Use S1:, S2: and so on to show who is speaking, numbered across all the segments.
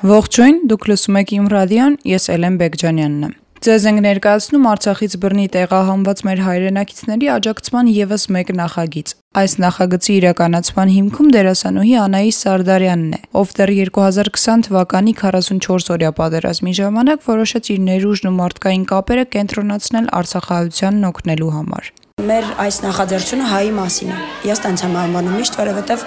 S1: Ողջույն, դուք լսում եք Իմ ռադիոն, ես Էլեն Բեկջանյանն եմ։ Ձեզ ենք ներկայացնում Արցախից բռնի տեղահանված մեր հայրենակիցների աջակցման եւս մեկ նախագիծ։ Այս նախագծի իրականացման հիմքում դերասանուհի Անայիս Սարդարյանն է, ով դեռ 2020 թվականի 44-օրյա պատերազմի ժամանակ որոշեց իր ներուժն ու մարդկային կապերը կենտրոնացնել Արցախահայությանն օգնելու համար։
S2: Մեր այս նախաձեռնությունը հայի մասին է։ Ես տենց եմ անվանում միշտ, որովհետև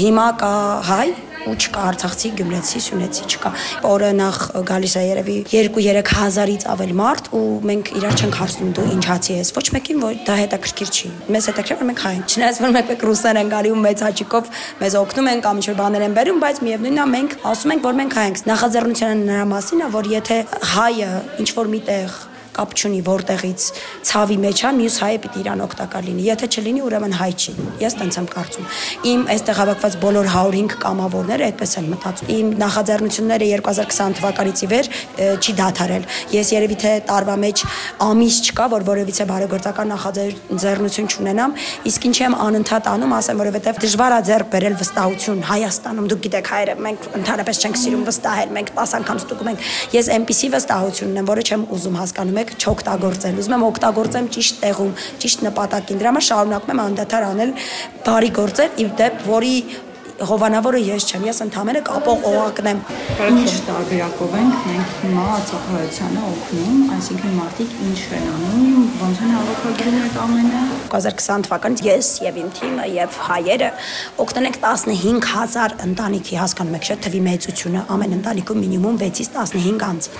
S2: հիմա կա հայ, ու չկա արցախցի, գյումրեցի, սյունեցի չկա։ Օրը նախ գալիս է երևի 2-3 հազարից ավել մարդ ու մենք իրար չենք հարցնում դու ինչ հացի ես։ Ոչ մեկին որ դա հետաքրքիր չի։ Մեզ հետաքրքիր որ մենք հայ ենք։ Չնայած որ մեկ-մեկ ռուսեր են գալի ու մեծ հաճիկով մեզ օգնում են կամ ինչ-որ բաներ են բերում, բայց միևնույնն է մենք ասում ենք որ մենք հայ ենք։ Նախաձեռնությունը նրա մասին է, որ եթե հայը ինչ որ միտեղ կապ չունի որտեղից ցավի մեջ է, մյուս հայը պիտի իրան օգտակար լինի։ Եթե չլինի, ուրեմն հայ չի։ Ես տենց եմ կարծում։ Իմ այստեղ հավաքված բոլոր 105 կամավորները այդպես են մտածում։ Իմ նախաձեռնությունները 2020 թվականից ի վեր չի դադարել։ Ես երևի թե տարվա մեջ ամիս չկա, որ որևիցե բարեգործական նախաձեռնություն չունենամ, իսկ ինչի եմ անընդհատ անում, ասեմ, որովհետև դժվար է ձեռք բերել վստահություն Հայաստանում։ Դուք գիտեք հայերը, մենք ընդհանրապես չենք սիրում վստահել, մենք 10 անգամ ստուգում ենք։ Ես այնպիսի վստահություն ունեմ, որը չեմ ուզում հասկանում եք չօգտագործել։ Ուզում եմ օգտագործեմ ճիշտ տեղում, ճիշտ նպատակին։ Դրա համար շարունակում եմ անդադար անել բարի գործեր, դեպ, որի հովանավորը ես չեմ, ես ընդհանրապես կապող օղակն եմ։
S1: Ինչ տարբերակով ենք մենք հիմա ածախայությանը օգնում, այսինքն մարդիկ ինչ են անում, ոնց են հավաքագրում այդ ամենը։
S2: 2020 թվականից ես եւ իմ թիմը եւ հայերը օգնել ենք 15000 ընտանիքի, հասկանում եք, չէ՞, թվի մեծությունը, ամեն ընտանիքում մինիմում 6-ից 15 անձ։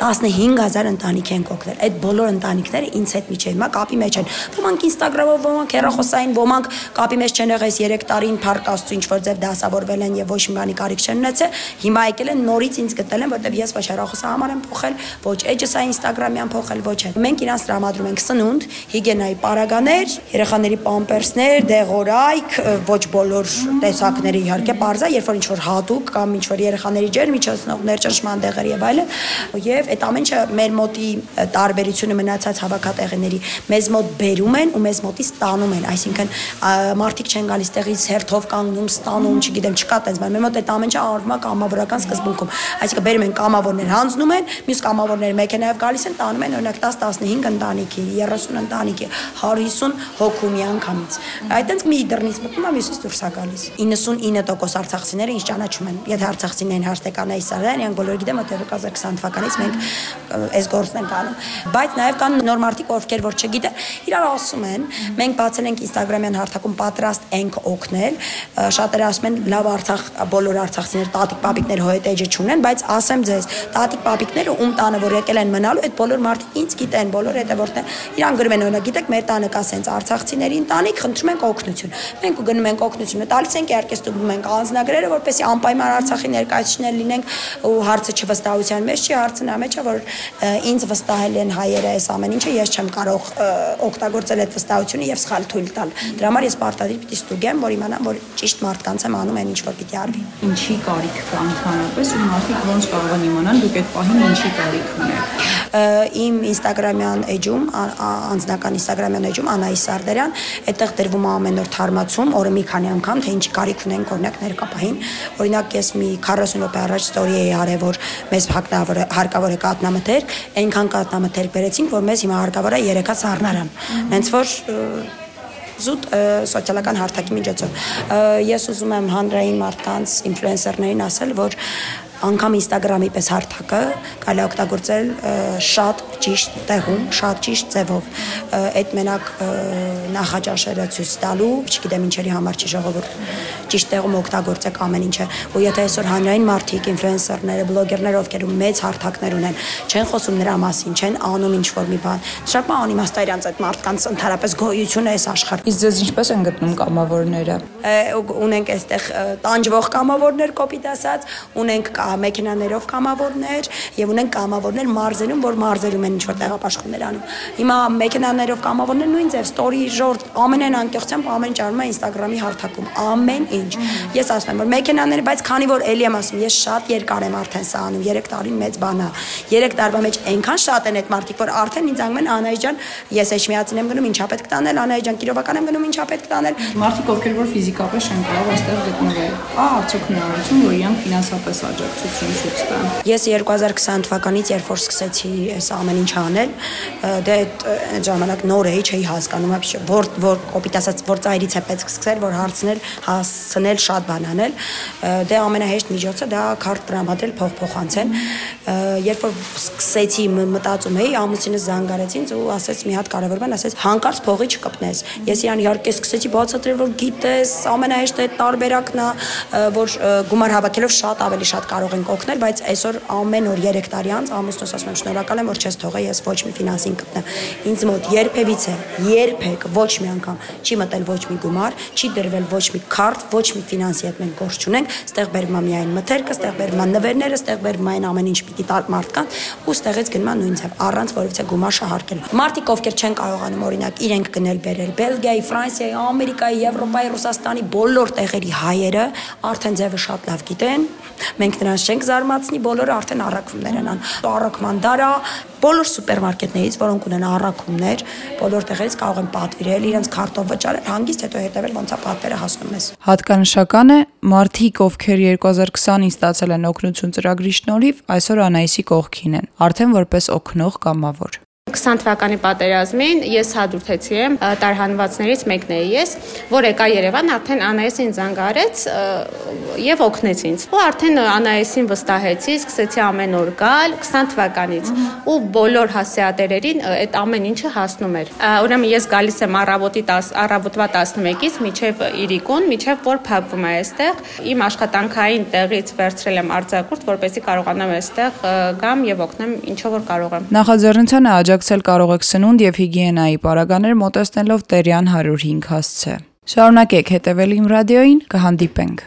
S2: 15000 ընտանիք են օգնել։ Այդ բոլոր ընտանիքները ինձ հետ միջև հիմա կապի մեջ են։ Ոմանք Instagram-ով, ոմանք հեռախոսային, ոմանք կապի մեջ չեն եղել 3 տարին փառք Աստծո ինչ որ ձև դասավորվել են եւ ոչ մի բանի կարիք չեն ունեցել։ Հիմա եկել են նորից ինձ գտել են, որտեվ ես ոչ հեռախոսահամար եմ փոխել, ոչ էջս այն Instagram-յան փոխել, ոչ այդ։ Մենք իրանց տրամադրում ենք սնունդ, հիգիենայի պարագաներ, երեխաների պամպերսներ, դեղորայք, ոչ բոլոր տեսակների իհարկե, parza, երբ որ ինչ որ հատուկ կամ ինչ որ երեխաների ջերմիջոցնողներ, ճնշման դեղեր եւ այլն, եւ այդ ամենը մեր մոտի տարբերությունը մնացած հավաքատեղիների մեզ մոտ բերում են ու մեզ մոտից ստանում են, այսինքն մարդիկ չեն գալիս տեղից հերթով կանգնում, ստանում անում, չգիտեմ, չկա տես, բայց մեր մոտ այդ ամեն ինչը արվում է կամավորական սկզբունքում։ Այսինքն բերում են կամավորներ, հանձնում են, մյուս կամավորները մեքենայով գալիս են, տանում են օրինակ 10-15 ընտանիքի, 30 ընտանիքի, 150 հոգու մի անգամից։ Այդտենց մի դռնից մտնում է, մյուսից դուրս է գալիս։ 99% արցախցիները ինչ ճանաչում են։ Եթե արցախցիներն հարստեկանայի սարան, իրանք բոլորը գիտեմ, որ 2020 թվականից մենք այս գործն ենք անում։ Բայց նաև կան նոր մարդիկ, ովքեր որ չգիտեն, իրար ասում են, մենք բացել ենք Instagram-յան հարթակում պատրաստ ենք օգնել։ Շատերը ասում են լավ Արցախ բոլոր արցախցիներ տատիկ պապիկներ հոյետեջը չունեն, բայց ասեմ ձեզ, տատիկ պապիկները ում տանը որ եկել են մնալու, այդ բոլոր մարդիկ ինձ գիտեն, բոլոր հետևորդներ, իրան գրում են օրինակ, գիտեք, մեր տանը կա սենց արցախցիների ընտանիք, խնդրում ենք օգնություն։ Մենք ու գնում ենք օգնությունը, տալիս ենք իհարկե ստուգում ենք անձնագրերը, որպեսզի անպայման Արցախի ներկայացուցիչներ լինենք ու հարցը չվստահության մեջ չի, հարցը նա մեջ է, որ ինձ վստահել են հայերը այս ամեն ինչը, ես չեմ կարող օգտագործել այդ վստահությունը եւ սխալ թույլ տալ։ Դրա համար ես պարտադիր պիտի ստուգեմ, որ իմանամ, որ ճիշտ մարդկանց եմ եմ անում այն ինչ որ պիտի արվի։
S1: Ինչի կարիք կա ընդհանրապես ու մարդիկ ոնց կարող են իմանալ դուք այդ պահին ինչի կարիք ունեք։
S2: Իմ Instagram-յան էջում, անձնական Instagram-յան էջում Անայի Սարդարյան, այդտեղ դրվում է ամեն օր թարմացում, օրը մի քանի անգամ, թե ինչի կարիք ունենք օրինակ ներկապահին։ Օրինակ ես մի 40 րոպե առաջ ստորի էի արել, որ մեզ հարկավոր է կատնամթերք, այնքան կատնամթերք բերեցինք, որ մեզ հիմա հարկավոր է 3-ա սառնարան։ Հենց որ զուտ սոցիալական հարթակի միջոցով։ Ես ուզում եմ հանրային մարդկանց, ինֆլուենսերներին ասել, որ անգամ Instagram-ի պես հարթակը կարելի է օգտագործել շատ ճիշտ տեղում, շատ ճիշտ ձևով։ Այդ մենակ նախաճաշերը ցույց տալու, չգիտեմ ինչերի համար չի ժողովուրդ ճիշտ տեղում օգտագործեք ամեն ինչը։ Ու եթե այսօր հանրային մարդիկ, ինֆլուենսերները, բլոգերները, ովքեր մեծ հարթակներ ունեն, չեն խոսում նրա մասին, չեն անում ինչ որ մի բան։ Շատ բան անիմաստ է իրանց այդ մարդկանց ընդհանրապես գոյությունը այս աշխարհ։
S1: Իսկ ձեզ ինչպես են գտնում կամավորները։
S2: Ունենք այստեղ տանջվող կամավորներ, կոպիտ ասած, ունենք մեքենաներով կամավորներ եւ ունենք կամավորներ մարզերում, որ մարզերում են ինչ որ տեղապաշխումներ անում։ Հիմա մեքենաներով կամավորներ նույն ձև story ժորտ ամենայն անկեղծությամբ ամեն ինչ արվում է Instagram-ի հարթակում։ Ամեն ինչ Ես ասում եմ, որ մեքենաները, բայց քանի որ էլի եմ ասում, ես շատ երկար եմ արդեն սա անում, 3 տարին մեծ բան է։ 3 տարվա մեջ այնքան շատ են այդ մարդիկ, որ արդեն ինձ անգամ են Անայի ջան, ես էջմիածին եմ գնում, ինչա պետք տանել, Անայի ջան, կիրովական եմ գնում, ինչա պետք տանել։
S1: Մարդիկ ովքեր որ ֆիզիկապես չեն կարող այստեղ գտնվել, կա արդյոք հնարավորություն, որ իրանք ֆինանսապես աջակցություն ցույց տան։
S2: Ես 2020 թվականից երբ որ սկսեցի այս ամեն ինչ անել, դե այդ ժամանակ նոր էի, չէի հասկանում вообще, որ որ կոպիտ ասած, որ ծայրից է պետք սկսել, որ հարցնել, հասցնել, շատ բան անել։ Դե ամենահեշտ միջոցը դա քարտ տրամադրել, փող փոխանցել։ Երբ որ սկսեցի մտածում էի, ամուսինս զանգարեց ինձ ու ասեց մի հատ կարևոր բան, ասեց հանկարծ փողի չկպնես։ Ես իրան իհարկե սկսեցի բացատրել, որ գիտես, ամենահեշտը այդ տարբերակն է, որ գումար հավաքելով շատ ավելի շատ կարող ենք օգնել, բայց այսօր ամեն օր 3 տարի անց ամուսնուս ասում եմ շնորհակալ եմ, որ չես թողել ես ոչ մի ֆինանսին կպնեմ։ Ինձ մոտ երբևիցե, երբեք ոչ մի անգամ չի մտել ոչ մի գումար, չի դրվել ոչ մի քարտ, ոչ մի ֆինանսի հետ մենք գործ չունենք, ստեղ բերում եմ միայն մթերքը, ստեղ բերում եմ նվերները, ստեղ բերում եմ ամեն ինչ պիտի տալ մարդկան ու ստեղից գնում եմ նույն ձև առանց որևէ գումար շահարկել։ Մարդիկ ովքեր չեն կարողանում օրինակ իրենք գնել բերել Բելգիայի, Ֆրանսիայի, Ամերիկայի, Եվրոպայի, Ռուսաստանի բոլոր տեղերի հայերը արդեն ձևը շատ լավ գիտեն։ Մենք նրանց չենք զարմացնի, բոլորը արդեն առաքումներ են անում։ Առաքման դարա բոլոր սուպերմարկետներից, որոնք ունեն առաքումներ, բոլոր տեղերից կարող են պատվիրել իրենց քարտով վճարել, հանգիստ հետո հետևել ոնց է պատվերը հասնում ես։
S1: Հատկանշական է, մարդիկ, ովքեր 2020-ին ստացել են օգնություն ծրագրի շնորհիվ, այսօր Անայիսի կողքին են, արդեն որպես օգնող կամավոր։
S3: 20 թվականի պատերազմին ես հադրութեցի եմ տարհանվածներից մեկն էի ես, որ եկա Երևան, արդեն Անայեսին զանգարեց եւ օգնեց ինձ։ Ու արդեն Անայեսին վստահեցի, սկսեցի ամեն օր գալ 20 թվականից ու բոլոր հասեատերերին այդ ամեն ինչը հասնում էր։ Ուրեմն ես գալիս եմ առավոտի 10 առավոտվա 11-ից միջև Իրիկուն, միջև որ փակվում է այստեղ։ Իմ աշխատանքային տեղից վերցրել եմ արձակուրդ, որպեսզի կարողանամ այստեղ գամ եւ օգնեմ ինչով որ կարող եմ։
S1: Նախաձեռնությանը աջակցել զբաղեցել կարող եք սնունդ եւ հիգիենայի պարագաներ մոտեցնելով Տերյան 105 հասցե։ Շարունակեք հետևել իմ ռադիոին, կհանդիպենք։